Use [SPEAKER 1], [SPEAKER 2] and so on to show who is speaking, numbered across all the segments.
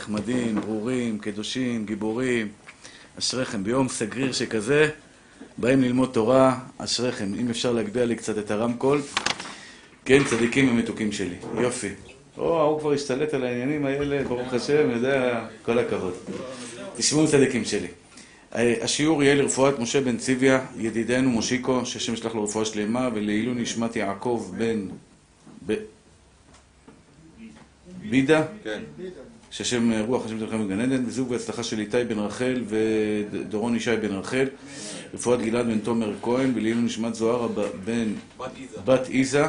[SPEAKER 1] נחמדים, ברורים, קדושים, גיבורים. אשריכם. ביום סגריר שכזה, באים ללמוד תורה, אשריכם. אם אפשר להגביה לי קצת את הרמקול. כן, צדיקים ומתוקים שלי. יופי. או, ההוא כבר השתלט על העניינים האלה, ברוך השם, יודע, כל הכבוד. תשמעו צדיקים שלי. השיעור יהיה לרפואת משה בן ציוויה, ידידנו מושיקו, שהשם ישלח לו רפואה שלמה, ולעילוי נשמת יעקב בן... ב... בידה? כן. שהשם רוח השם תלכם בגן עדן, וזוג והצלחה של איתי בן רחל ודורון ישי בן רחל, רפואת גלעד בן תומר כהן, ולעילוי נשמת זוהרה בן בת איזה,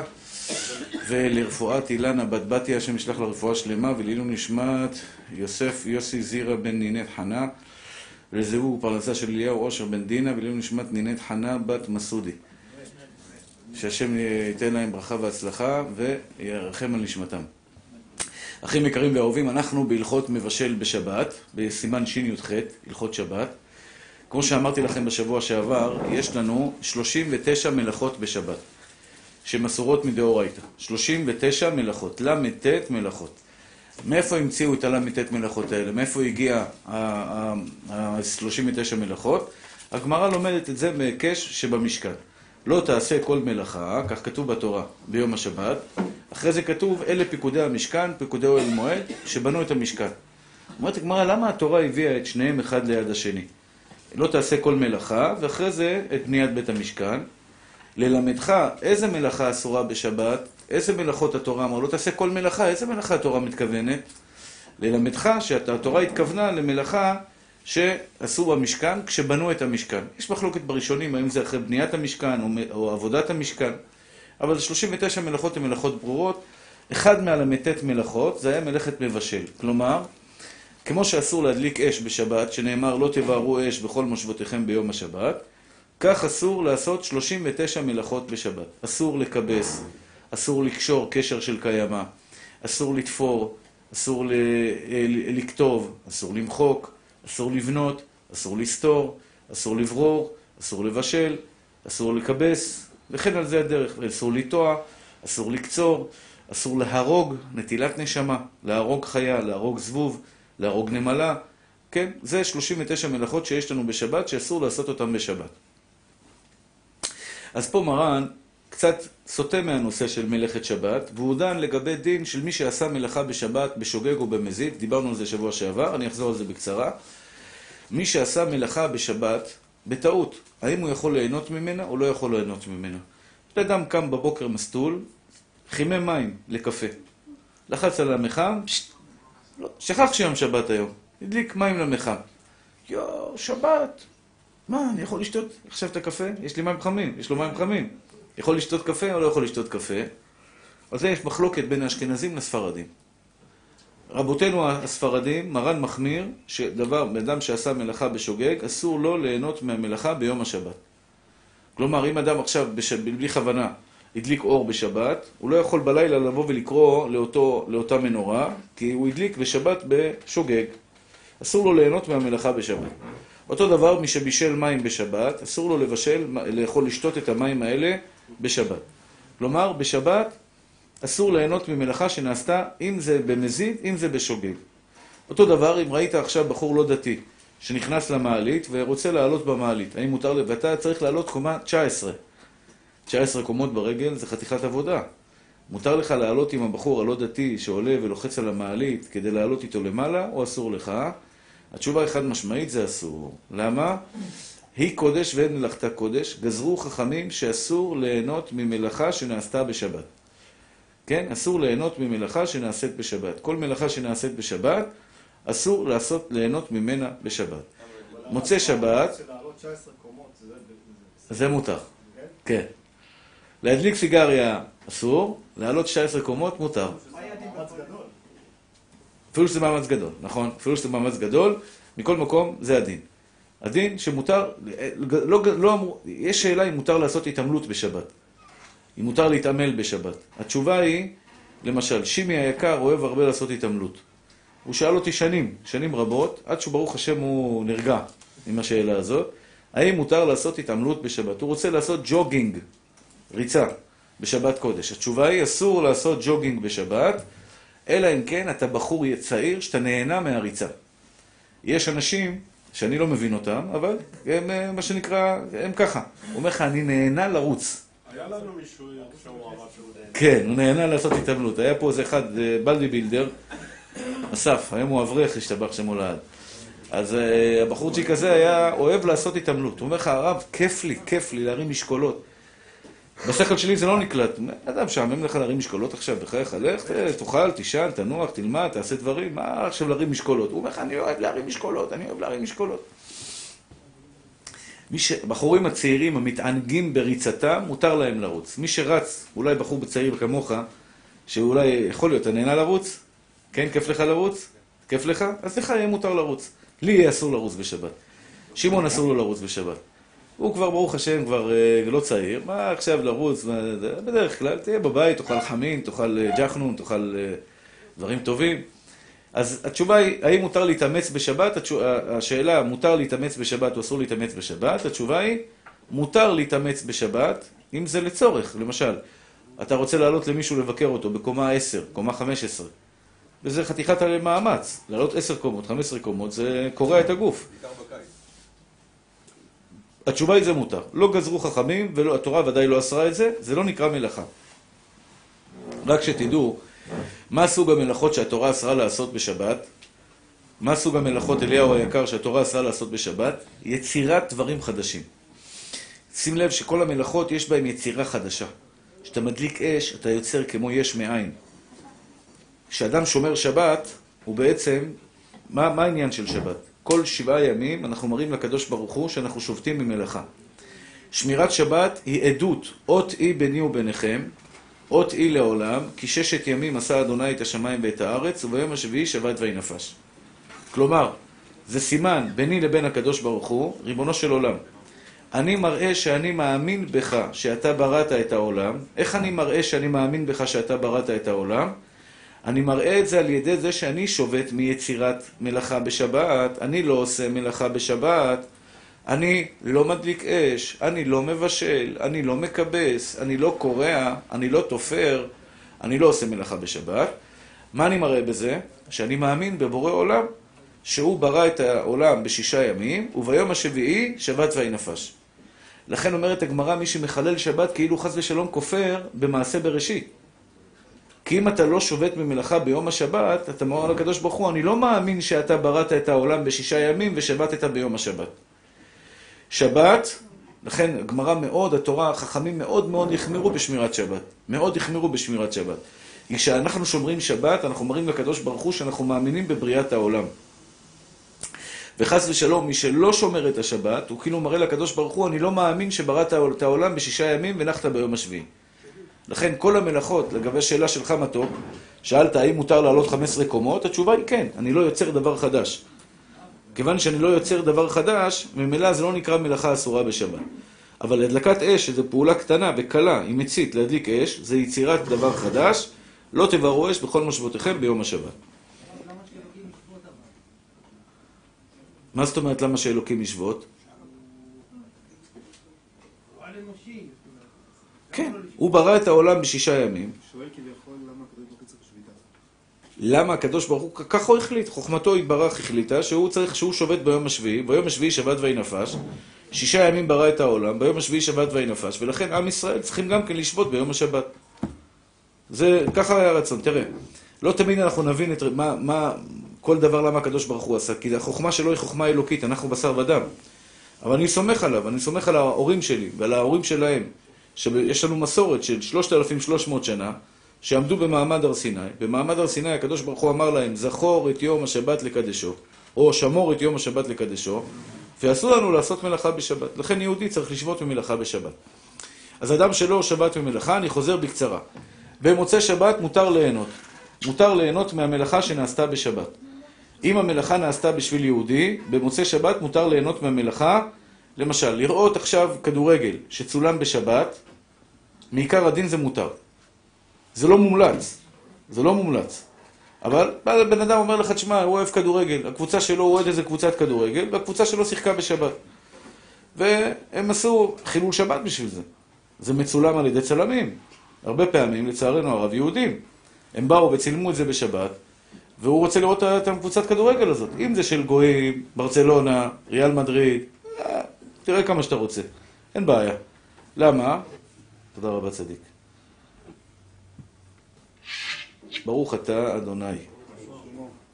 [SPEAKER 1] ולרפואת אילנה בת בתיה, השם ישלח לה רפואה שלמה, ולעילוי נשמת יוסף יוסי זירה בן נינת חנה, ולזיווג פרנסה של אליהו אושר בן דינה, ולעילוי נשמת נינת חנה בת מסודי. שהשם ייתן להם ברכה והצלחה וירחם על נשמתם. אחים יקרים ואהובים, אנחנו בהלכות מבשל בשבת, בסימן שי"ח, הלכות שבת. כמו שאמרתי לכם בשבוע שעבר, יש לנו 39 מלאכות בשבת, שמסורות מדאורייתא. 39 מלאכות, ל"ט מלאכות. מאיפה המציאו את הל"ט מלאכות האלה? מאיפה הגיע ה-39 מלאכות? הגמרא לומדת את זה בהיקש שבמשכן. לא תעשה כל מלאכה, כך כתוב בתורה, ביום השבת. אחרי זה כתוב, אלה פיקודי המשכן, פיקודי אוהל מועד, שבנו את המשכן. אומרת הגמרא, למה התורה הביאה את שניהם אחד ליד השני? לא תעשה כל מלאכה, ואחרי זה את בניית בית המשכן. ללמדך איזה מלאכה אסורה בשבת, איזה מלאכות התורה אמרה, לא תעשה כל מלאכה, איזה מלאכה התורה מתכוונת? ללמדך שהתורה התכוונה למלאכה שעשו במשכן כשבנו את המשכן. יש מחלוקת בראשונים האם זה אחרי בניית המשכן או, עבודת המשכן, אבל 39 מלאכות הן מלאכות ברורות. אחד מהל"ט מלאכות זה היה מלאכת מבשל. כלומר, כמו שאסור להדליק אש בשבת, שנאמר לא תבערו אש בכל מושבותיכם ביום השבת, כך אסור לעשות 39 מלאכות בשבת. אסור לכבס, אסור לקשור קשר של קיימא, אסור לתפור, אסור לכתוב, אסור למחוק, אסור לבנות, אסור לסתור, אסור לברור, אסור לבשל, אסור לכבס, וכן על זה הדרך. אסור לטוע, אסור לקצור, אסור להרוג, נטילת נשמה, להרוג חיה, להרוג זבוב, להרוג נמלה. כן, זה 39 מלאכות שיש לנו בשבת, שאסור לעשות אותן בשבת. אז פה מרן קצת סוטה מהנושא של מלאכת שבת, והוא דן לגבי דין של מי שעשה מלאכה בשבת, בשוגג או במזיד, דיברנו על זה שבוע שעבר, אני אחזור על זה בקצרה. מי שעשה מלאכה בשבת, בטעות, האם הוא יכול ליהנות ממנה או לא יכול ליהנות ממנה? אדם קם בבוקר מסטול, חימם מים לקפה. לחץ על המחם, לא, שכח שיום שבת היום, הדליק מים למחם. יואו, שבת, מה, אני יכול לשתות עכשיו את הקפה? יש לי מים חמים, יש לו מים חמים. יכול לשתות קפה או לא יכול לשתות קפה? על זה יש מחלוקת בין האשכנזים לספרדים. רבותינו הספרדים, מרן מחמיר, שדבר, בן אדם שעשה מלאכה בשוגג, אסור לו ליהנות מהמלאכה ביום השבת. כלומר, אם אדם עכשיו, בש... בלי כוונה, הדליק אור בשבת, הוא לא יכול בלילה לבוא ולקרוא לאותו, לאותה מנורה, כי הוא הדליק בשבת בשוגג. אסור לו ליהנות מהמלאכה בשבת. אותו דבר, מי שבישל מים בשבת, אסור לו לבשל, לאכול, לשתות את המים האלה בשבת. כלומר, בשבת אסור ליהנות ממלאכה שנעשתה, אם זה במזיד, אם זה בשוגג. אותו דבר, אם ראית עכשיו בחור לא דתי, שנכנס למעלית ורוצה לעלות במעלית, האם מותר לו, ואתה צריך לעלות קומה 19. 19 קומות ברגל זה חתיכת עבודה. מותר לך לעלות עם הבחור הלא דתי שעולה ולוחץ על המעלית כדי לעלות איתו למעלה, או אסור לך? התשובה החד משמעית זה אסור. למה? היא קודש ואין מלאכתה קודש, גזרו חכמים שאסור ליהנות ממלאכה שנעשתה בשבת. כן? אסור ליהנות ממלאכה שנעשית בשבת. כל מלאכה שנעשית בשבת, אסור לעשות, ליהנות ממנה בשבת. מוצא שבת... זה מותר. כן. להדליק סיגריה אסור, לעלות 19 קומות מותר. אפילו שזה מאמץ גדול, נכון? אפילו שזה מאמץ גדול, מכל מקום זה הדין. הדין שמותר, לא, לא אמרו, יש שאלה אם מותר לעשות התעמלות בשבת. אם מותר להתעמל בשבת. התשובה היא, למשל, שימי היקר אוהב הרבה לעשות התעמלות. הוא שאל אותי שנים, שנים רבות, עד שברוך השם הוא נרגע עם השאלה הזאת, האם מותר לעשות התעמלות בשבת? הוא רוצה לעשות ג'וגינג, ריצה, בשבת קודש. התשובה היא, אסור לעשות ג'וגינג בשבת, אלא אם כן אתה בחור צעיר שאתה נהנה מהריצה. יש אנשים שאני לא מבין אותם, אבל הם, אה, מה שנקרא, הם ככה. הוא אומר לך, אני נהנה לרוץ.
[SPEAKER 2] היה לנו מישהו שהוא אמר שהוא נהנה.
[SPEAKER 1] כן, הוא נהנה לעשות התעמלות. היה פה איזה אחד, אה, בלדי בילדר, אסף, היום הוא אברך, השתבח שמו לעד. אז uh, הבחורצ'יק הזה היה אוהב לעשות התעמלות. הוא אומר לך, הרב, כיף לי, כיף לי להרים משקולות. בשכל שלי זה לא נקלט. אדם, משעמם לך להרים משקולות עכשיו, בחייך, לך, תאכל, תישן, תנוח, תלמד, תעשה דברים, מה עכשיו להרים משקולות? הוא אומר לך, אני אוהב להרים משקולות, אני אוהב להרים משקולות. מי ש... בחורים הצעירים המתענגים בריצתם, מותר להם לרוץ. מי שרץ, אולי בחור צעיר כמוך, שאולי יכול להיות, אתה נהנה לרוץ? כן, כיף לך לרוץ? כיף לך? אז לך יהיה מותר לרוץ. לי יהיה אסור לרוץ בשבת. שמעון אסור לו לרוץ בשבת. הוא כבר, ברוך השם, כבר אה, לא צעיר, מה עכשיו לרוץ? בדרך כלל, תהיה בבית, תאכל חמין, תאכל אה, ג'חנון, תאכל אה, דברים טובים. אז התשובה היא, האם מותר להתאמץ בשבת? השאלה, מותר להתאמץ בשבת או אסור להתאמץ בשבת? התשובה היא, מותר להתאמץ בשבת, אם זה לצורך. למשל, אתה רוצה לעלות למישהו לבקר אותו בקומה 10, קומה 15, וזה חתיכת מאמץ. לעלות 10 קומות, 15 קומות, זה קורע את הגוף. התשובה היא זה מותר. לא גזרו חכמים, והתורה ודאי לא אסרה את זה, זה לא נקרא מלאכה. רק שתדעו, מה סוג המלאכות שהתורה אסרה לעשות בשבת? מה סוג המלאכות, אליהו היקר, שהתורה אסרה לעשות בשבת? יצירת דברים חדשים. שים לב שכל המלאכות יש בהן יצירה חדשה. כשאתה מדליק אש, אתה יוצר כמו יש מאין. כשאדם שומר שבת, הוא בעצם, מה, מה העניין של שבת? כל שבעה ימים אנחנו מראים לקדוש ברוך הוא שאנחנו שובתים ממלאכה. שמירת שבת היא עדות, אות אי ביני וביניכם, אות אי לעולם, כי ששת ימים עשה אדוני את השמיים ואת הארץ, וביום השביעי שבת ויהי נפש. כלומר, זה סימן ביני לבין הקדוש ברוך הוא, ריבונו של עולם. אני מראה שאני מאמין בך שאתה בראת את העולם. איך אני מראה שאני מאמין בך שאתה בראת את העולם? אני מראה את זה על ידי זה שאני שובת מיצירת מלאכה בשבת, אני לא עושה מלאכה בשבת, אני לא מדליק אש, אני לא מבשל, אני לא מכבס, אני לא קורע, אני לא תופר, אני לא עושה מלאכה בשבת. מה אני מראה בזה? שאני מאמין בבורא עולם, שהוא ברא את העולם בשישה ימים, וביום השביעי שבת ויהי נפש. לכן אומרת הגמרא, מי שמחלל שבת כאילו חס ושלום כופר במעשה בראשית. כי אם אתה לא שובת במלאכה ביום השבת, אתה אומר לקדוש ברוך הוא, אני לא מאמין שאתה בראת את העולם בשישה ימים ושבתת ביום השבת. שבת, לכן גמרא מאוד, התורה, החכמים מאוד מאוד החמירו בשמירת שבת. מאוד החמירו בשמירת שבת. כי כשאנחנו שומרים שבת, אנחנו אומרים לקדוש ברוך הוא שאנחנו מאמינים בבריאת העולם. וחס ושלום, מי שלא שומר את השבת, הוא כאילו מראה לקדוש ברוך הוא, אני לא מאמין שבראת את העולם בשישה ימים ונחת ביום השביעי. לכן כל המלאכות, לגבי שאלה שלך מתוק, שאלת האם מותר לעלות 15 קומות, התשובה היא כן, אני לא יוצר דבר חדש. כיוון שאני לא יוצר דבר חדש, ממילא זה לא נקרא מלאכה אסורה בשבת. אבל הדלקת אש, שזו פעולה קטנה וקלה עם מצית להדליק אש, זה יצירת דבר חדש, לא תבערו אש בכל מושבותיכם ביום השבת. מה זאת אומרת למה שאלוקים ישבות? כן, הוא ברא את העולם בשישה ימים.
[SPEAKER 3] שואל כביכול למה הקדוש ברוך הוא צריך שביתה.
[SPEAKER 1] למה הקדוש ברוך הוא, ככה הוא החליט, חוכמתו יתברך החליטה שהוא צריך, שהוא שובת ביום השביעי, ביום השביעי שבת ויהי נפש, שישה ימים ברא את העולם, ביום השביעי שבת ויהי נפש, ולכן עם ישראל צריכים גם כן לשבות ביום השבת. זה, ככה היה הרצון, תראה, לא תמיד אנחנו נבין את מה, מה, כל דבר למה הקדוש ברוך הוא עשה, כי החוכמה שלו היא חוכמה אלוקית, אנחנו בשר ודם. אבל אני סומך עליו, אני סומך על ההורים שלי ועל ההורים שלהם. שיש לנו מסורת של 3,300 שנה, שעמדו במעמד הר סיני. במעמד הר סיני הקדוש ברוך הוא אמר להם, זכור את יום השבת לקדשו, או שמור את יום השבת לקדשו, ואסור לנו לעשות מלאכה בשבת. לכן יהודי צריך לשבות ממלאכה בשבת. אז אדם שלא שבת ממלאכה, אני חוזר בקצרה. במוצאי שבת מותר ליהנות. מותר ליהנות מהמלאכה שנעשתה בשבת. אם המלאכה נעשתה בשביל יהודי, במוצאי שבת מותר ליהנות מהמלאכה למשל, לראות עכשיו כדורגל שצולם בשבת, מעיקר הדין זה מותר. זה לא מומלץ. זה לא מומלץ. אבל בן אדם אומר לך, תשמע, הוא אוהב כדורגל, הקבוצה שלו, אוהד איזה קבוצת כדורגל, והקבוצה שלו שיחקה בשבת. והם עשו חילול שבת בשביל זה. זה מצולם על ידי צלמים. הרבה פעמים, לצערנו הרב, יהודים. הם באו וצילמו את זה בשבת, והוא רוצה לראות את הקבוצת כדורגל הזאת. אם זה של גויים, ברצלונה, ריאל מדריד, אה, תראה כמה שאתה רוצה. אין בעיה. למה? תודה רבה צדיק. ברוך אתה אדוני,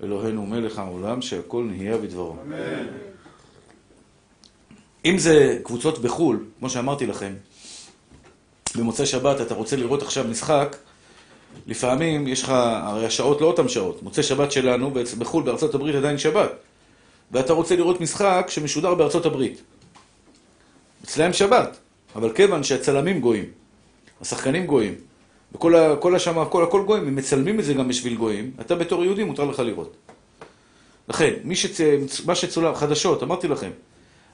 [SPEAKER 1] אלוהינו מלך העולם, שהכל נהיה בדברו. אם זה קבוצות בחו"ל, כמו שאמרתי לכם, במוצאי שבת אתה רוצה לראות עכשיו משחק, לפעמים יש לך, הרי השעות לא אותן שעות. מוצאי שבת שלנו, בחו"ל, בארצות הברית עדיין שבת. ואתה רוצה לראות משחק שמשודר בארצות הברית. אצלהם שבת, אבל כיוון שהצלמים גויים, השחקנים גויים, וכל השמה, כל, הכל גויים, הם מצלמים את זה גם בשביל גויים, אתה בתור יהודי מותר לך לראות. לכן, שצ... מה שצולם, חדשות, אמרתי לכם,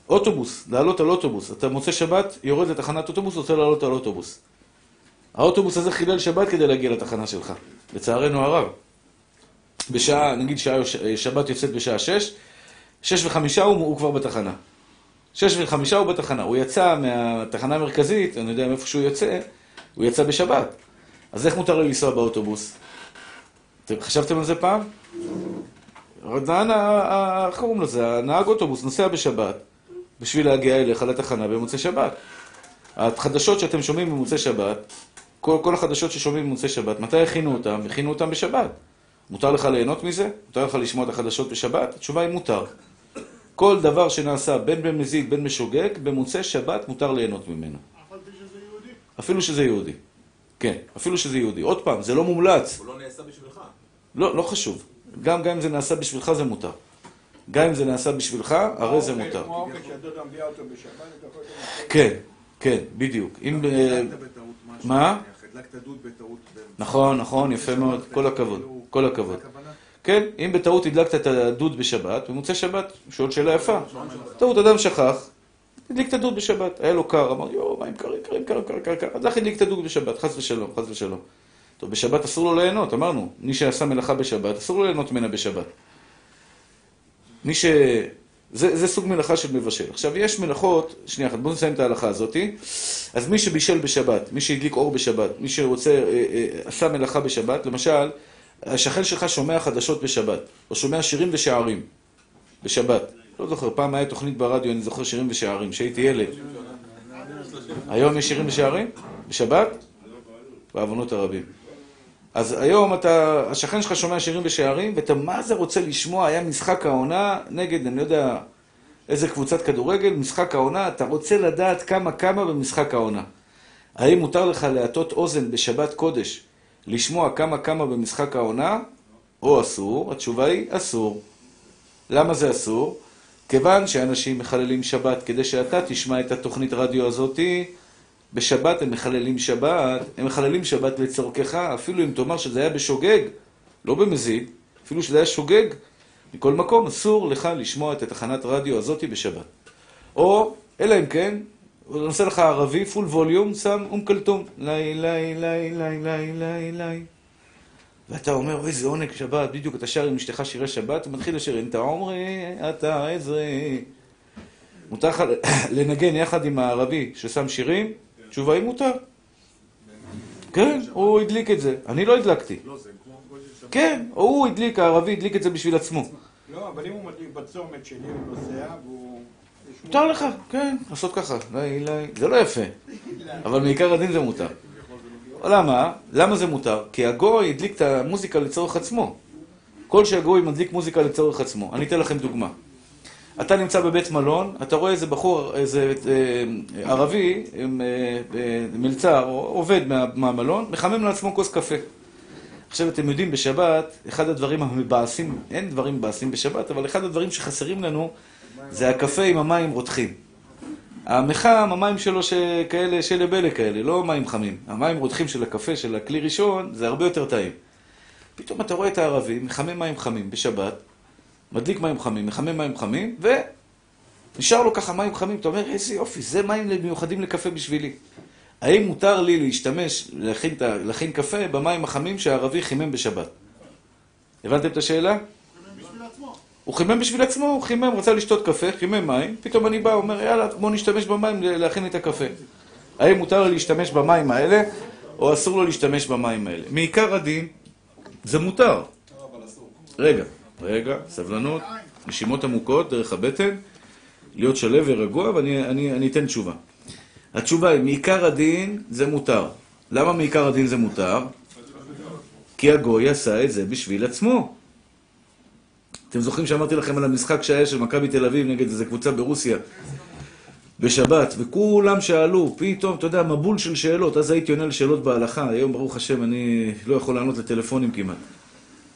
[SPEAKER 1] אוטובוס, לעלות על אוטובוס, אתה מוצא שבת, יורד לתחנת אוטובוס, רוצה לעלות על אוטובוס. האוטובוס הזה חילל שבת כדי להגיע לתחנה שלך, לצערנו הרב. בשעה, נגיד שעה, שבת יוצאת בשעה שש, שש וחמישה הוא, הוא כבר בתחנה. שש וחמישה הוא בתחנה. הוא יצא מהתחנה המרכזית, אני יודע מאיפה שהוא יוצא, הוא יצא בשבת. אז איך מותר לו לנסוע באוטובוס? אתם חשבתם על זה פעם? איך קוראים לזה? הנהג אוטובוס נוסע בשבת בשביל להגיע אליך לתחנה במוצאי שבת. החדשות שאתם שומעים במוצאי שבת, כל, כל החדשות ששומעים במוצאי שבת, מתי הכינו אותם? הכינו אותם בשבת. מותר לך ליהנות מזה? מותר לך לשמוע את החדשות בשבת? התשובה היא מותר. כל דבר שנעשה בין במזיד בין משוגג, במוצאי שבת מותר ליהנות ממנו. אפילו שזה יהודי. כן, אפילו שזה יהודי. עוד פעם, זה לא מומלץ.
[SPEAKER 4] הוא לא נעשה בשבילך.
[SPEAKER 1] לא, לא חשוב. גם, גם אם זה נעשה בשבילך זה מותר. גם אם זה נעשה בשבילך, הרי זה מותר.
[SPEAKER 5] כמו האוכל שהדודה מביאה אותו בשבת, אתה יכול...
[SPEAKER 1] כן, כן, בדיוק. אם... אה, מה?
[SPEAKER 3] הדלקת דוד בטעות.
[SPEAKER 1] נכון, נכון, יפה מאוד. כל הכבוד.
[SPEAKER 3] כאילו,
[SPEAKER 1] כל הכבוד. כן, אם בטעות הדלקת את הדוד בשבת, במוצאי שבת, שואל שאלה יפה. טעות, אדם שכח, הדליק את הדוד בשבת, היה לו קר, אמר, יואו, מים קרים, קרים, קרים, קרים, קרים, אז לך הדליק את הדוד בשבת, חס ושלום, חס ושלום. טוב, בשבת אסור לו ליהנות, אמרנו, מי שעשה מלאכה בשבת, אסור לו ליהנות ממנה בשבת. מי ש... זה, זה סוג מלאכה של מבשל. עכשיו, יש מלאכות, שנייה אחת, בואו נסיים את ההלכה הזאתי. אז מי שבישל בשבת, מי שהדליק אור בשבת, מי שרוצה, אה, אה, עשה מלאכה בשבת, למשל, השכן שלך שומע חדשות בשבת, או שומע שירים ושערים בשבת. לא זוכר, פעם היה תוכנית ברדיו, אני זוכר שירים ושערים, כשהייתי ילד. היום יש שירים ושערים? בשבת? בעוונות הרבים. אז היום אתה, השכן שלך שומע שירים ושערים, ואתה מה זה רוצה לשמוע, היה משחק העונה נגד, אני לא יודע איזה קבוצת כדורגל, משחק העונה, אתה רוצה לדעת כמה כמה במשחק העונה. האם מותר לך להטות אוזן בשבת קודש, לשמוע כמה כמה במשחק העונה, או אסור? התשובה היא אסור. למה זה אסור? כיוון שאנשים מחללים שבת, כדי שאתה תשמע את התוכנית רדיו הזאתי, בשבת הם מחללים שבת, הם מחללים שבת לצורכך, אפילו אם תאמר שזה היה בשוגג, לא במזיד, אפילו שזה היה שוגג, מכל מקום אסור לך לשמוע את התחנת רדיו הזאתי בשבת. או, אלא אם כן, הוא נושא לך ערבי, פול ווליום, שם אום כלתום. לי, לי, לי, לי, לי, לי, לי. ואתה אומר, איזה עונג שבת, בדיוק אתה שר עם אשתך שירי שבת, ומתחיל לשיר, אתה עומרי, אתה עזרי. מותר לך לנגן יחד עם הערבי ששם שירים? התשובה היא מותר. כן, הוא הדליק את זה. אני לא הדלקתי.
[SPEAKER 3] לא.
[SPEAKER 1] כן, הוא הדליק, הערבי הדליק את זה בשביל עצמו.
[SPEAKER 5] לא, אבל אם הוא מדליק בצומת שלי, הוא נוסע, והוא...
[SPEAKER 1] מותר לך, כן, לעשות ככה. זה לא יפה, אבל מעיקר הדין זה מותר. למה? למה זה מותר? כי הגוי הדליק את המוזיקה לצורך עצמו. כל שהגוי מדליק מוזיקה לצורך עצמו. אני אתן לכם דוגמה. אתה נמצא בבית מלון, אתה רואה איזה בחור, איזה אה, ערבי, עם אה, אה, מלצר, עובד מה, מהמלון, מחמם לעצמו כוס קפה. עכשיו אתם יודעים, בשבת, אחד הדברים המבאסים, אין דברים מבאסים בשבת, אבל אחד הדברים שחסרים לנו זה הקפה עם המים רותחים. המחם, המים שלו שכאלה, שלה בלה כאלה, לא מים חמים. המים רותחים של הקפה, של הכלי ראשון, זה הרבה יותר טעים. פתאום אתה רואה את הערבי, מחמם מים חמים בשבת, מדליק מים חמים, מחמם מים חמים, ונשאר לו ככה מים חמים. אתה אומר, איזה יופי, זה מים מיוחדים לקפה בשבילי. האם מותר לי להשתמש, להכין, להכין קפה במים החמים שהערבי חימם בשבת? הבנתם את השאלה? הוא חימם בשביל עצמו, הוא חימם, רצה לשתות קפה, חימם מים, פתאום אני בא, אומר, יאללה, בוא נשתמש במים להכין את הקפה. האם מותר לו להשתמש במים האלה, או אסור לו להשתמש במים האלה? מעיקר הדין, זה מותר. רגע, רגע, סבלנות, נשימות עמוקות דרך הבטן, להיות שלו ורגוע, ואני אני, אני אתן תשובה. התשובה היא, מעיקר הדין זה מותר. למה מעיקר הדין זה מותר? כי הגוי עשה את זה בשביל עצמו. אתם זוכרים שאמרתי לכם על המשחק שהיה של מכבי תל אביב נגד איזו קבוצה ברוסיה בשבת, וכולם שאלו, פתאום, אתה יודע, מבול של שאלות, אז הייתי עונה לשאלות בהלכה, היום ברוך השם אני לא יכול לענות לטלפונים כמעט.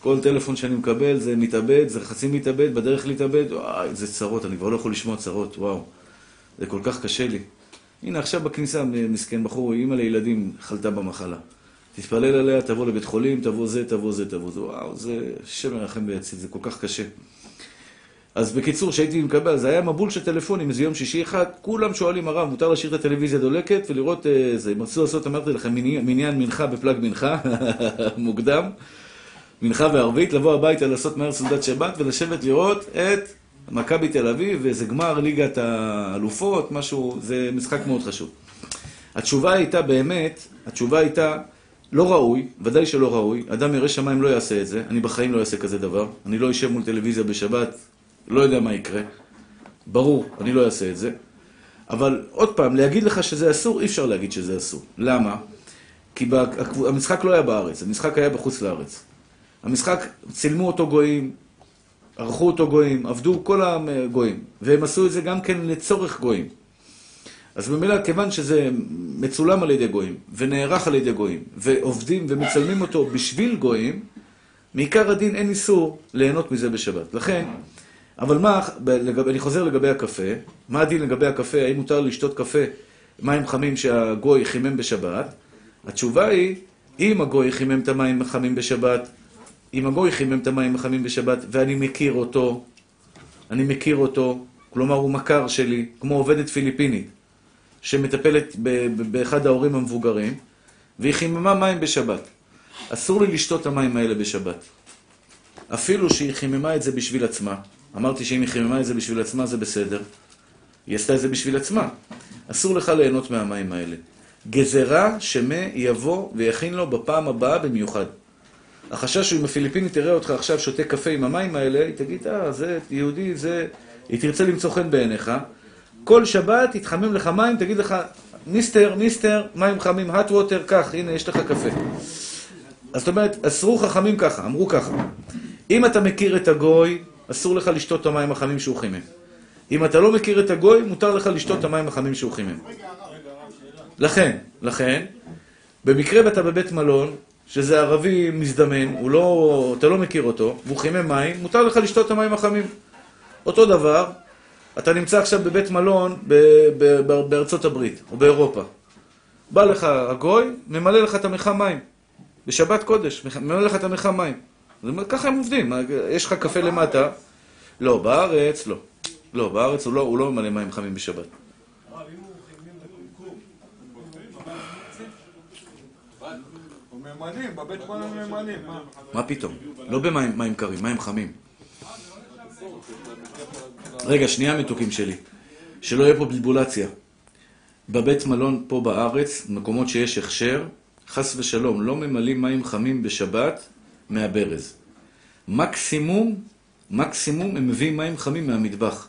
[SPEAKER 1] כל טלפון שאני מקבל זה מתאבד, זה חצי מתאבד, בדרך להתאבד, וואי, זה צרות, אני כבר לא יכול לשמוע צרות, וואו. זה כל כך קשה לי. הנה, עכשיו בכניסה, מסכן בחור, אימא לילדים חלתה במחלה. תתפלל עליה, תבוא לבית חולים, תבוא זה, תבוא זה, תבוא זה. וואו, זה שם מרחם ויציל, זה כל כך קשה. אז בקיצור, כשהייתי מקבל, זה היה מבול של טלפונים, איזה יום שישי אחד, כולם שואלים הרב, מותר להשאיר את הטלוויזיה דולקת ולראות איזה, הם רצו לעשות, אמרתי לכם, מניין מנחה בפלאג מנחה, מוקדם, מנחה וערבית, לבוא הביתה לעשות מהר סעודת שבת ולשבת לראות את מכבי תל אביב ואיזה גמר ליגת האלופות, משהו, זה משחק מאוד חשוב. התשובה הייתה באמת, התשובה הייתה לא ראוי, ודאי שלא ראוי, אדם ירא שמיים לא יעשה את זה, אני בחיים לא אעשה כזה דבר, אני לא אשב מול טלוויזיה בשבת, לא יודע מה יקרה, ברור, אני לא אעשה את זה, אבל עוד פעם, להגיד לך שזה אסור, אי אפשר להגיד שזה אסור. למה? כי המשחק לא היה בארץ, המשחק היה בחוץ לארץ. המשחק, צילמו אותו גויים, ערכו אותו גויים, עבדו כל הגויים, והם עשו את זה גם כן לצורך גויים. אז ממילא, כיוון שזה מצולם על ידי גויים, ונערך על ידי גויים, ועובדים ומצלמים אותו בשביל גויים, מעיקר הדין אין איסור ליהנות מזה בשבת. לכן, אבל מה, לגב, אני חוזר לגבי הקפה, מה הדין לגבי הקפה, האם מותר לשתות קפה, מים חמים שהגוי חימם בשבת? התשובה היא, אם הגוי חימם את המים החמים בשבת, אם הגוי חימם את המים החמים בשבת, ואני מכיר אותו, אני מכיר אותו, כלומר הוא מכר שלי, כמו עובדת פיליפינית, שמטפלת באחד ההורים המבוגרים, והיא חיממה מים בשבת. אסור לי לשתות את המים האלה בשבת. אפילו שהיא חיממה את זה בשביל עצמה. אמרתי שאם היא חיממה את זה בשביל עצמה זה בסדר. היא עשתה את זה בשביל עצמה. אסור לך ליהנות מהמים האלה. גזרה שמה יבוא ויכין לו בפעם הבאה במיוחד. החשש הוא אם הפיליפינית תראה אותך עכשיו שותה קפה עם המים האלה, היא תגיד, אה, זה יהודי, זה... היא תרצה למצוא חן בעיניך. כל שבת יתחמם לך מים, תגיד לך, מיסטר, מיסטר, מים חמים, hot water, קח, הנה, יש לך קפה. אז זאת אומרת, אסרו חכמים ככה, אמרו ככה. אם אתה מכיר את הגוי, אסור לך לשתות את המים החמים שהוא חימם. אם אתה לא מכיר את הגוי, מותר לך לשתות את המים החמים שהוא חימם. לכן, לכן, במקרה ואתה בבית מלון, שזה ערבי מזדמן, הוא לא, אתה לא מכיר אותו, והוא חימם מים, מותר לך לשתות את המים החמים. אותו דבר, אתה נמצא עכשיו בבית מלון בארצות הברית, או באירופה. בא לך הגוי, ממלא לך את המכל מים. בשבת קודש, ממלא לך את המכל מים. ככה הם עובדים, יש לך קפה למטה. לא, בארץ לא. לא, בארץ הוא לא, הוא לא ממלא מים חמים בשבת.
[SPEAKER 5] ממנים, בבית מלון ממנים.
[SPEAKER 1] מה פתאום? לא במים קרים, מים חמים. רגע, שנייה מתוקים שלי. שלא יהיה פה בלבולציה. בבית מלון פה בארץ, מקומות שיש הכשר, חס ושלום, לא ממלאים מים חמים בשבת מהברז. מקסימום, מקסימום הם מביאים מים חמים מהמטבח.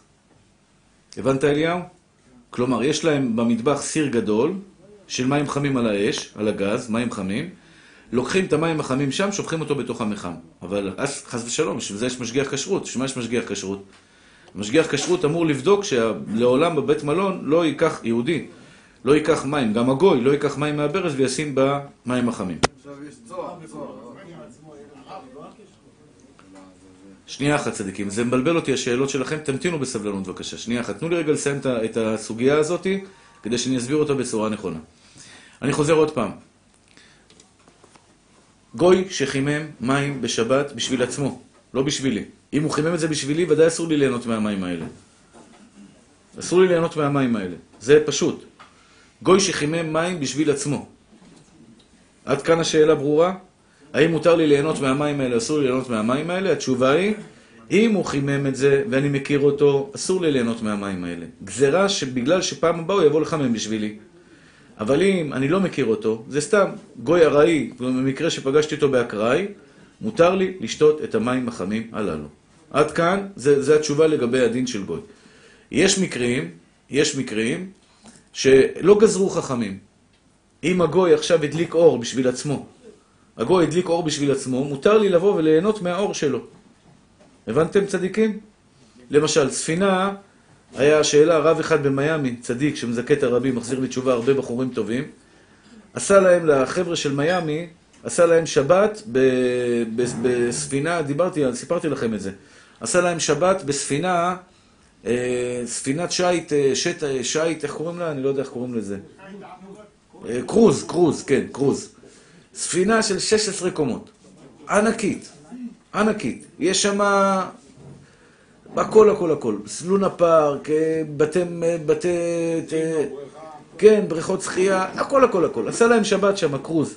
[SPEAKER 1] הבנת אליהו? כלומר, יש להם במטבח סיר גדול של מים חמים על האש, על הגז, מים חמים, לוקחים את המים החמים שם, שופכים אותו בתוך המחם. אבל אז, חס ושלום, בשביל זה יש משגיח כשרות. בשביל מה יש משגיח כשרות? משגיח כשרות אמור לבדוק שלעולם בבית מלון לא ייקח, יהודי, לא ייקח מים, גם הגוי לא ייקח מים מהברז וישים במים החמים. שנייה אחת צדיקים, זה מבלבל אותי השאלות שלכם, תמתינו בסבלנות בבקשה. שנייה אחת, תנו לי רגע לסיים את הסוגיה הזאת, כדי שאני אסביר אותה בצורה נכונה. אני חוזר עוד פעם. גוי שחימם מים בשבת בשביל עצמו, לא בשבילי. אם הוא חימם את זה בשבילי, ודאי אסור לי ליהנות מהמים האלה. אסור לי ליהנות מהמים האלה. זה פשוט. גוי שחימם מים בשביל עצמו. עד כאן השאלה ברורה? האם מותר לי ליהנות מהמים האלה, אסור לי ליהנות מהמים האלה? התשובה היא, אם הוא חימם את זה ואני מכיר אותו, אסור לי ליהנות מהמים האלה. גזרה שבגלל שפעם הבאה הוא יבוא לחמם בשבילי. אבל אם אני לא מכיר אותו, זה סתם גוי ארעי, במקרה שפגשתי אותו באקראי, מותר לי לשתות את המים החמים הללו. עד כאן, זה, זה התשובה לגבי הדין של גוי. יש מקרים, יש מקרים, שלא גזרו חכמים. אם הגוי עכשיו הדליק אור בשביל עצמו, הגוי הדליק אור בשביל עצמו, מותר לי לבוא וליהנות מהאור שלו. הבנתם צדיקים? למשל, ספינה, היה שאלה, רב אחד במיאמי, צדיק שמזכה את הרבים, מחזיר לי תשובה, הרבה בחורים טובים, עשה להם, לחבר'ה של מיאמי, עשה להם שבת בספינה, דיברתי, סיפרתי לכם את זה, עשה להם שבת בספינה, אה, ספינת שיט, אה, שט, אה, שיט, איך קוראים לה? אני לא יודע איך קוראים לזה. קרוז, קרוז, כן, קרוז. ספינה של 16 קומות, ענקית, ענקית. יש שם הכל, הכל, הכל. לונה פארק, בתי... בתי כן, בריכות שחייה, הכל, הכל, הכל. עשה להם שבת שם, קרוז.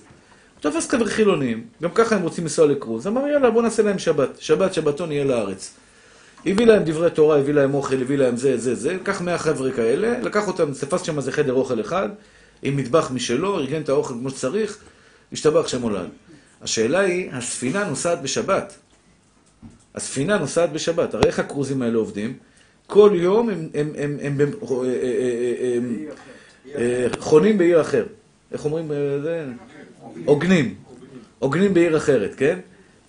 [SPEAKER 1] הוא תפס חבר'ה חילונים, גם ככה הם רוצים לנסוע לקרוז. אמר, יאללה, בוא נעשה להם שבת. שבת, שבתון יהיה לארץ. הביא להם דברי תורה, הביא להם אוכל, הביא להם זה, זה, זה. לקח 100 חבר'ה כאלה, לקח אותם, תפס שם איזה חדר אוכל אחד, עם מטבח משלו, ארגן את האוכל כמו שצריך, השתבח שם עולם. השאלה היא, הספינה נוסעת בשבת. הספינה נוסעת בשבת. הרי איך הקרוזים האלה עובדים? כל יום הם, הם, הם, הם, הם, אה, אה, אה, אה, חונים בעיר אחר. איך אומרים? אה, זה? הוגנים. הוגנים בעיר אחרת, כן?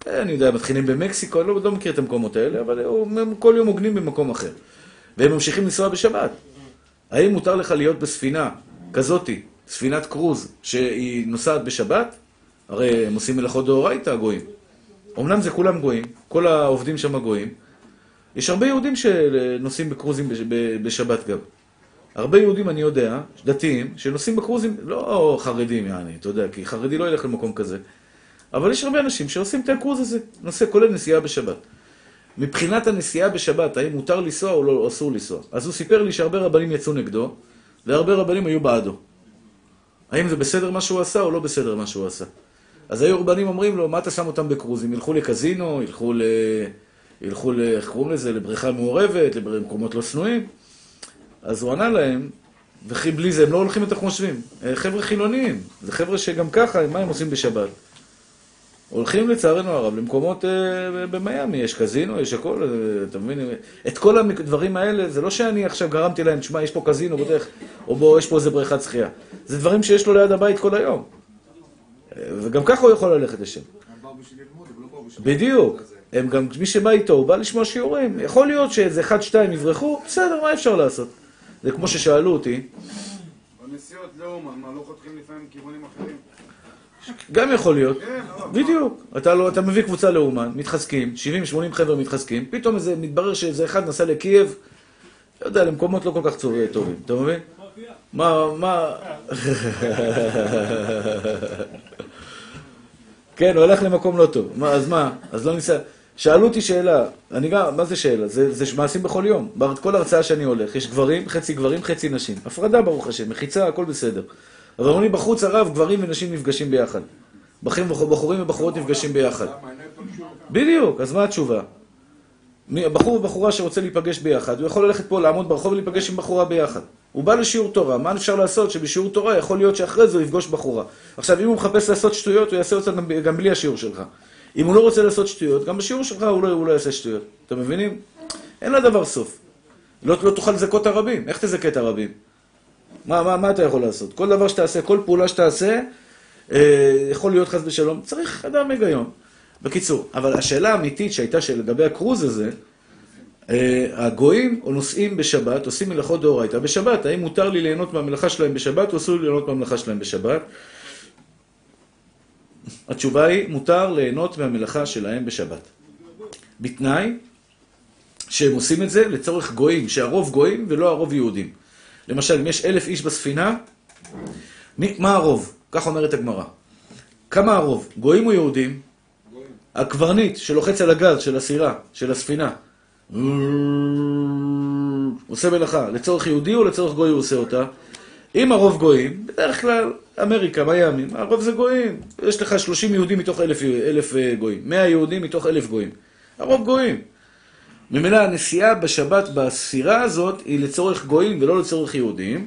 [SPEAKER 1] אני יודע, מתחילים במקסיקו, אני לא, לא מכיר את המקומות האלה, אבל הם כל יום הוגנים במקום אחר. והם ממשיכים לנסוע בשבת. האם מותר לך להיות בספינה כזאתי, ספינת קרוז, שהיא נוסעת בשבת? הרי הם עושים מלאכות דאורייתא, הגויים. אמנם זה כולם גויים, כל העובדים שם גויים. יש הרבה יהודים שנוסעים בקרוזים בשבת גם. הרבה יהודים, אני יודע, דתיים, שנוסעים בקרוזים, לא חרדים, יעני, אתה יודע, כי חרדי לא ילך למקום כזה. אבל יש הרבה אנשים שעושים את הקרוז הזה, נושא כולל נסיעה בשבת. מבחינת הנסיעה בשבת, האם מותר לנסוע או לא אסור לנסוע? אז הוא סיפר לי שהרבה רבנים יצאו נגדו, והרבה רבנים היו בעדו. האם זה בסדר מה שהוא עשה או לא בסדר מה שהוא עשה? אז היו רבנים אומרים לו, מה אתה שם אותם בקרוזים? ילכו לקזינו, ילכו ל... ילכו ל... איך קוראים לזה? לבריכה מעורבת, למקומות לא שנואים? אז הוא ענה להם, וכי בלי זה הם לא הולכים יותר כמו חושבים. אה, חבר'ה חילוניים, זה חבר'ה שגם ככה, מה הם עושים בשבת? הולכים לצערנו הרב למקומות אה, במיאמי, יש קזינו, יש הכל, אה, אתה מבין? את כל הדברים האלה, זה לא שאני עכשיו גרמתי להם, תשמע, יש פה קזינו, בדרך, או בוא, יש פה איזה בריכת שחייה. זה דברים שיש לו ליד הבית כל היום. אה, וגם ככה הוא יכול ללכת לשם.
[SPEAKER 3] לא.
[SPEAKER 1] בדיוק. הם גם, מי שבא איתו, הוא בא לשמוע שיעורים. יכול להיות שאיזה אחד, שתיים יברחו, בסדר, מה אפשר לעשות? זה כמו ששאלו אותי,
[SPEAKER 3] בנסיעות לאומן, מה, לא חותכים לפעמים כיוונים אחרים?
[SPEAKER 1] גם יכול להיות.
[SPEAKER 3] כן, לא,
[SPEAKER 1] בדיוק. אתה, לא, אתה מביא קבוצה לאומן, מתחזקים, 70-80 חבר'ה מתחזקים, פתאום איזה, מתברר שאיזה אחד נסע לקייב, לא יודע, למקומות לא כל כך טובים, אתה מבין? מה, מה... כן, הוא הלך למקום לא טוב. מה, אז מה? אז לא ניסה... שאלו אותי שאלה, אני גם, מה זה שאלה? זה, זה מעשים בכל יום. כל הרצאה שאני הולך, יש גברים, חצי גברים, חצי נשים. הפרדה, ברוך השם, מחיצה, הכל בסדר. אבל אומרים בחוץ הרב, גברים ונשים נפגשים ביחד. בחורים בחורים ובחורות נפגשים ביחד. בדיוק, אז מה התשובה? בחור ובחורה שרוצה להיפגש ביחד, הוא יכול ללכת פה, לעמוד ברחוב ולהיפגש עם בחורה ביחד. הוא בא לשיעור תורה, מה אפשר לעשות שבשיעור תורה יכול להיות שאחרי זה הוא יפגוש בחורה. עכשיו, אם הוא מחפש לעשות שטויות, הוא יעשה אותן גם בלי השיעור שלך. אם הוא לא רוצה לעשות שטויות, גם בשיעור שלך הוא לא, הוא לא יעשה שטויות. אתם מבינים? אין לדבר סוף. לא, לא תוכל לזכות הרבים. איך תזכה את הרבים? מה, מה, מה אתה יכול לעשות? כל דבר שתעשה, כל פעולה שתעשה, אה, יכול להיות חס ושלום. צריך אדם היגיון. בקיצור, אבל השאלה האמיתית שהייתה שלגבי הקרוז הזה, אה, הגויים או נוסעים בשבת, עושים מלאכות דאורייתא בשבת. האם מותר לי ליהנות מהמלאכה שלהם בשבת, או אסור לי ליהנות מהמלאכה שלהם בשבת? התשובה היא, מותר ליהנות מהמלאכה שלהם בשבת. בתנאי שהם עושים את זה לצורך גויים, שהרוב גויים ולא הרוב יהודים. למשל, אם יש אלף איש בספינה, מי, מה הרוב? כך אומרת הגמרא. כמה הרוב? גויים או יהודים? הקברניט שלוחץ על הגז של הסירה, של הספינה, עושה מלאכה, לצורך יהודי או לצורך גוי הוא עושה אותה? אם הרוב גויים, בדרך כלל אמריקה, מיאמי, הרוב זה גויים. יש לך 30 יהודים מתוך אלף, אה, גויים, 100 יהודים מתוך אלף גויים. הרוב גויים. ממילא הנסיעה בשבת בסירה הזאת היא לצורך גויים ולא לצורך יהודים.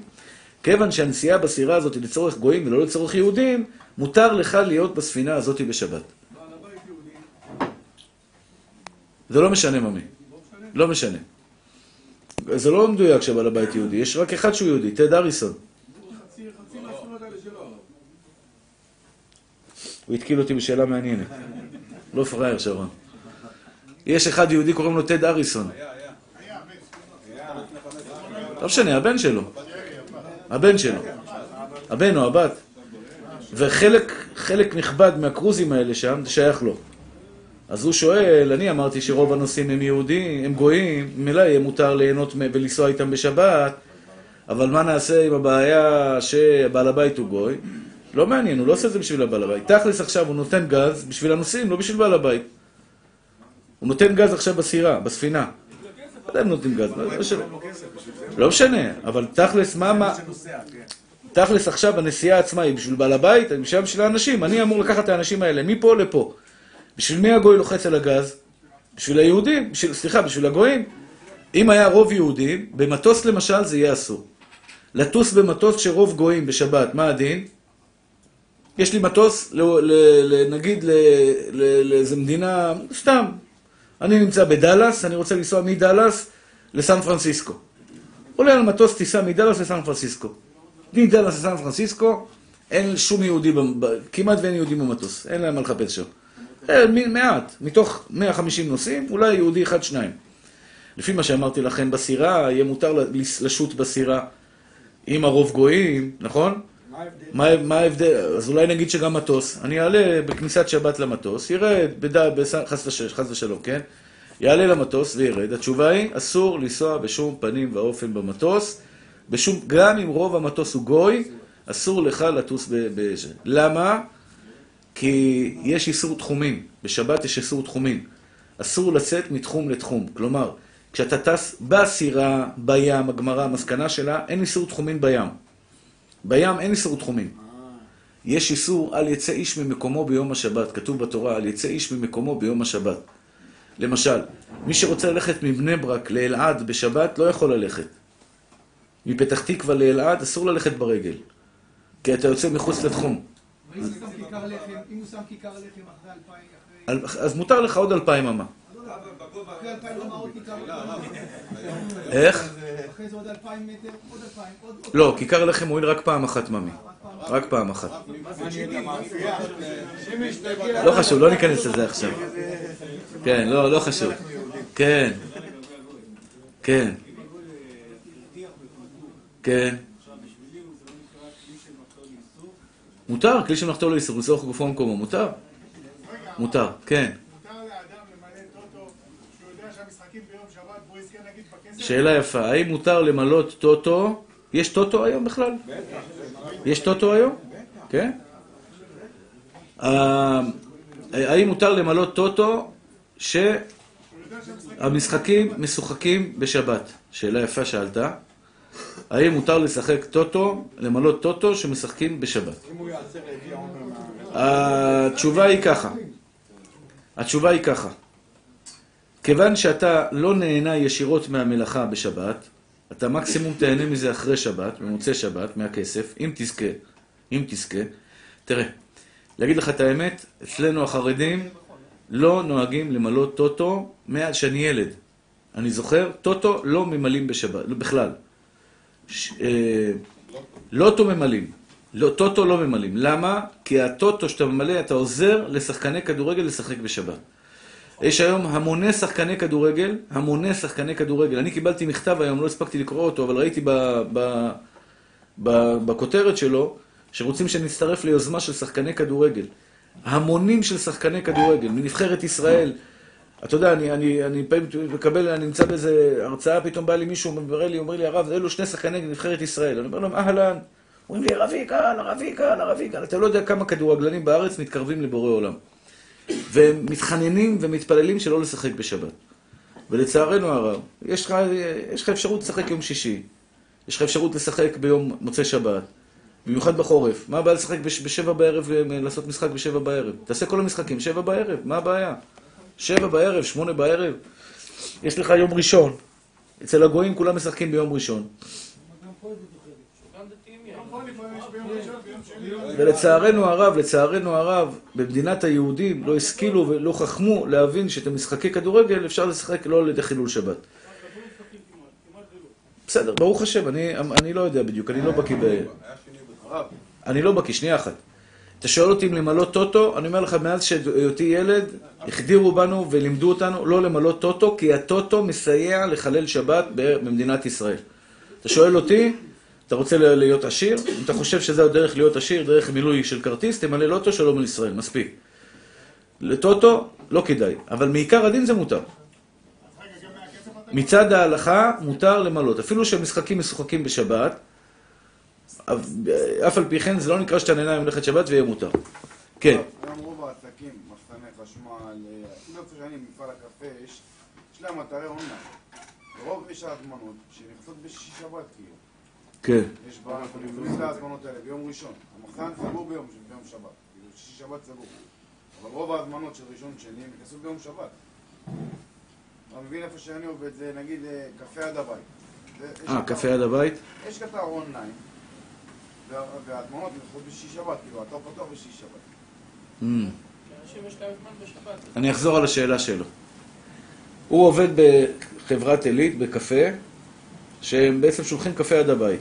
[SPEAKER 1] כיוון שהנסיעה בסירה הזאת היא לצורך גויים ולא לצורך יהודים, מותר לך להיות בספינה הזאת בשבת. זה לא משנה ממי. לא משנה. זה לא מדויק שבעל הבית יהודי, יש רק אחד שהוא יהודי, טד אריסון. הוא התקיל אותי בשאלה מעניינת. לא פראייר שרון. יש אחד יהודי, קוראים לו טד אריסון. לא משנה, הבן שלו. הבן שלו. הבן או הבת. וחלק חלק נכבד מהקרוזים האלה שם, זה שייך לו. אז הוא שואל, אני אמרתי שרוב הנוסעים הם יהודים, הם גויים, ממילא יהיה מותר ליהנות ולנסוע איתם בשבת, אבל מה נעשה עם הבעיה שבעל הבית הוא גוי? לא מעניין, הוא לא עושה את זה בשביל הבעל הבית. תכלס עכשיו הוא נותן גז בשביל הנוסעים, לא בשביל בעל הבית. הוא נותן גז עכשיו בסירה, בספינה. לא אם נותנים גז, לא. לא משנה, אבל תכלס, מה, מה... תכלס עכשיו הנסיעה עצמה היא בשביל בעל הבית, אני בשביל בשביל האנשים. אני אמור לקחת את האנשים האלה מפה לפה. בשביל מי הגוי לוחץ על הגז? בשביל היהודים, בשביל, סליחה, בשביל הגויים. אם היה רוב יהודים, במטוס למשל זה יהיה אסור. לטוס במטוס שרוב גויים בשבת, מה הדין? יש לי מטוס, נגיד לאיזה מדינה, סתם. אני נמצא בדאלאס, אני רוצה לנסוע מדאלאס לסן פרנסיסקו. עולה על מטוס טיסה מדאלאס לסן פרנסיסקו. מדאלאס לסן פרנסיסקו, אין שום יהודי, כמעט ואין יהודים במטוס, אין להם מה לחפש שם. אה, מעט, מתוך 150 נוסעים, אולי יהודי אחד, שניים. לפי מה שאמרתי לכם, בסירה, יהיה מותר לשוט בסירה עם הרוב גויים, נכון?
[SPEAKER 5] מה ההבדל?
[SPEAKER 1] אז אולי נגיד שגם מטוס, אני אעלה בכניסת שבת למטוס, ירד. חס, וש... חס ושלום, כן? יעלה למטוס וירד. התשובה היא, אסור לנסוע בשום פנים ואופן במטוס, בשום... גם אם רוב המטוס הוא גוי, אסור לך לטוס ב... ב... למה? כי יש איסור תחומים. בשבת יש איסור תחומים. אסור לצאת מתחום לתחום. כלומר, כשאתה טס בסירה, בים, הגמרא, המסקנה שלה, אין איסור תחומים בים. בים אין איסור תחומים. יש איסור על יצא איש ממקומו ביום השבת. כתוב בתורה, על יצא איש ממקומו ביום השבת. למשל, מי שרוצה ללכת מבני ברק לאלעד בשבת, לא יכול ללכת. מפתח תקווה לאלעד אסור ללכת ברגל. כי אתה יוצא מחוץ לתחום.
[SPEAKER 4] אם הוא שם כיכר לחם, אחרי אלפיים,
[SPEAKER 1] אז מותר לך עוד אלפיים אמה. איך?
[SPEAKER 4] אחרי זה עוד אלפיים מטר, עוד אלפיים, עוד... עוד-
[SPEAKER 1] לא, כיכר לחם מועיל רק פעם אחת, ממי. רק פעם אחת. לא חשוב, לא ניכנס לזה עכשיו. כן, לא, לא חשוב. כן. כן. כן. מותר, כלי שמלאכתו לא איסור, לצורך גופו ומקומו, מותר. מותר, כן.
[SPEAKER 6] מותר לאדם למלא טוטו שהוא יודע שהמשחקים ביום שבת והוא יזכה נגיד בכסף?
[SPEAKER 1] שאלה יפה, האם מותר למלות טוטו? יש טוטו היום בכלל? יש טוטו היום? כן? אה, האם מותר למלות טוטו שהמשחקים משוחקים בשבת? שאלה יפה שאלת. האם מותר לשחק טוטו, למלות טוטו שמשחקים בשבת? התשובה היא ככה. התשובה היא ככה. כיוון שאתה לא נהנה ישירות מהמלאכה בשבת, אתה מקסימום תהנה מזה אחרי שבת, במוצאי שבת, מהכסף, אם תזכה, אם תזכה. תראה, להגיד לך את האמת, אצלנו החרדים לא נוהגים למלות טוטו מאז שאני ילד. אני זוכר, טוטו לא ממלאים בשבת, לא, בכלל. ש, אה, לוטו ממלאים. לא, טוטו לא ממלאים. למה? כי הטוטו שאתה ממלא, אתה עוזר לשחקני כדורגל לשחק בשבת. יש היום המוני שחקני כדורגל, המוני שחקני כדורגל. אני קיבלתי מכתב היום, לא הספקתי לקרוא אותו, אבל ראיתי ב, ב, ב, בכותרת שלו, שרוצים שנצטרף ליוזמה של שחקני כדורגל. המונים של שחקני כדורגל, מנבחרת ישראל. אתה יודע, אני, אני, אני פעמים מקבל, אני נמצא באיזה הרצאה, פתאום בא לי מישהו, מראה לי, אומר לי, הרב, אלו שני שחקני נבחרת ישראל. אני אומר להם, אהלן. אומרים לי, הרב יגאל, הרב יגאל, הרב יגאל. אתה לא יודע כמה כדורגלנים בארץ מתקרבים לבורא עולם. והם מתחננים ומתפללים שלא לשחק בשבת. ולצערנו הרב, יש לך, יש לך אפשרות לשחק יום שישי, יש לך אפשרות לשחק ביום מוצאי שבת, במיוחד בחורף. מה הבעיה לשחק בש, בשבע בערב, אה, לעשות משחק בשבע בערב? תעשה כל המשחקים שבע בערב, מה הבעיה? שבע בערב, שמונה בערב. יש לך יום ראשון. אצל הגויים כולם משחקים ביום ראשון.
[SPEAKER 6] פה לפעמים יש ביום ראשון, ביום שני.
[SPEAKER 1] ולצערנו הרב, לצערנו הרב, במדינת היהודים לא השכילו ולא חכמו להבין שאת המשחקי כדורגל אפשר לשחק לא על ידי חילול שבת. בסדר, ברוך השם, אני, אני לא יודע בדיוק, אני לא בקיא ב... אני לא בקיא, שנייה אחת. אתה שואל אותי אם למלא טוטו, אני אומר לך, מאז שהיותי ילד, החדירו בנו ולימדו אותנו לא למלא טוטו, כי הטוטו מסייע לחלל שבת במדינת ישראל. אתה שואל אותי, אתה רוצה להיות עשיר? אם אתה חושב שזה הדרך להיות עשיר, דרך מילוי של כרטיס, תמלא לוטו שלום על ישראל, מספיק. לטוטו, לא כדאי, אבל מעיקר הדין זה מותר. מצד ההלכה מותר למלות, אפילו שהמשחקים משוחקים בשבת, אף על פי כן זה לא נקרא שאתה נהנה ממלאכת שבת ויהיה מותר. כן.
[SPEAKER 3] רוב העסקים, מחסני חשמל, אפילו איפה שאני, מפעל הקפה, יש להם אתרי אונליין. רוב יש ההזמנות שנכנסות בשישי שבת כאילו.
[SPEAKER 1] כן.
[SPEAKER 3] יש בה, אנחנו נכנסים להזמנות האלה ביום ראשון. המחסן סגור ביום ביום שבת. כאילו שישי שבת סגור. אבל רוב ההזמנות של ראשון שני הם נכנסו ביום שבת. אתה מבין איפה שאני עובד, זה נגיד אה, קפה עד הבית.
[SPEAKER 1] אה, קפה עד הבית?
[SPEAKER 3] יש אתר אונליין, וה- וההזמנות נכנסות בשישי שבת, כאילו, האתר פתוח בשישי שבת.
[SPEAKER 1] Mm. אני אחזור על השאלה שלו. הוא עובד בחברת עילית, בקפה, שהם בעצם שולחים קפה עד הבית.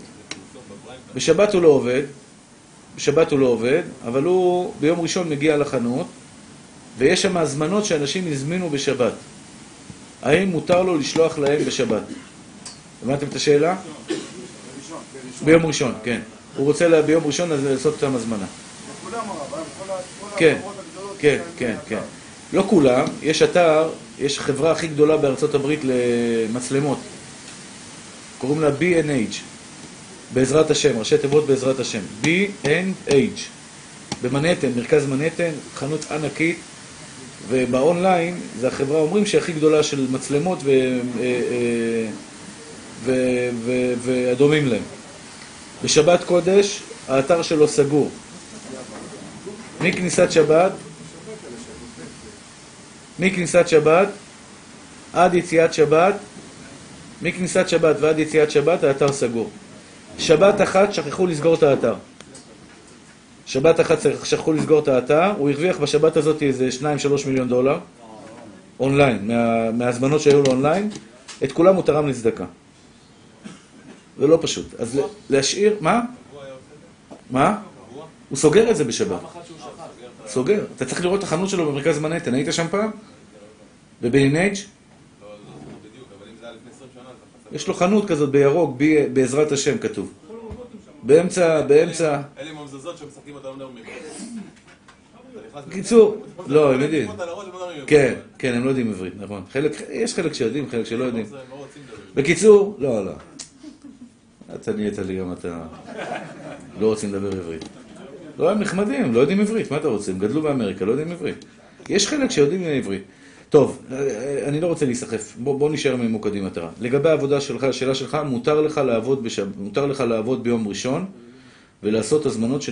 [SPEAKER 1] בשבת הוא לא עובד, בשבת הוא לא עובד, אבל הוא ביום ראשון מגיע לחנות, ויש שם הזמנות שאנשים הזמינו בשבת. האם מותר לו לשלוח להם בשבת? הבנתם את השאלה? ביום ראשון, כן. הוא רוצה ביום ראשון אז לעשות אותם הזמנה. כן, כן, כן. כן. לא כולם, יש אתר, יש חברה הכי גדולה בארצות הברית למצלמות. קוראים לה B&H, בעזרת השם, ראשי תיבות בעזרת השם. B&H, במנהטן, מרכז מנהטן, חנות ענקית, ובאונליין, זה החברה, אומרים שהכי גדולה של מצלמות ו... אה, אה, ו... ו... והדומים להם. בשבת קודש, האתר שלו סגור. מכניסת שבת, מכניסת שבת עד יציאת שבת, מכניסת שבת ועד יציאת שבת האתר סגור. שבת אחת שכחו לסגור את האתר. שבת אחת שכחו לסגור את האתר, הוא הרוויח בשבת הזאת איזה 2-3 מיליון דולר, אונליין, מה, מההזמנות שהיו לו אונליין, את כולם הוא תרם לצדקה. זה לא פשוט. אז להשאיר, מה? מה? הוא סוגר את זה בשבת. סוגר. אתה צריך לראות את החנות שלו במרכז מנהטן. היית שם פעם? בבינג'? יש לו חנות כזאת בירוק, ב- בעזרת השם כתוב. באמצע, באמצע...
[SPEAKER 7] אלה עם המזוזות שמשחקים אותם לא.
[SPEAKER 1] קיצור, לא, הם יודעים.
[SPEAKER 7] הם לא מדברים עברית.
[SPEAKER 1] כן, כן, הם לא יודעים עברית, נכון. יש חלק שיודעים, חלק שלא יודעים.
[SPEAKER 7] לא.
[SPEAKER 1] בקיצור, לא, לא. אתה נהיית לי גם אתה... לא רוצים לדבר עברית. לא, הם נחמדים, לא יודעים עברית, מה אתה רוצה? הם גדלו באמריקה, לא יודעים עברית. יש חלק שיודעים עברית. טוב, אני לא רוצה להיסחף, בוא, בוא נשאר ממוקדים מטרה. לגבי העבודה שלך, השאלה שלך, מותר לך לעבוד, בשב... מותר לך לעבוד ביום ראשון ולעשות הזמנות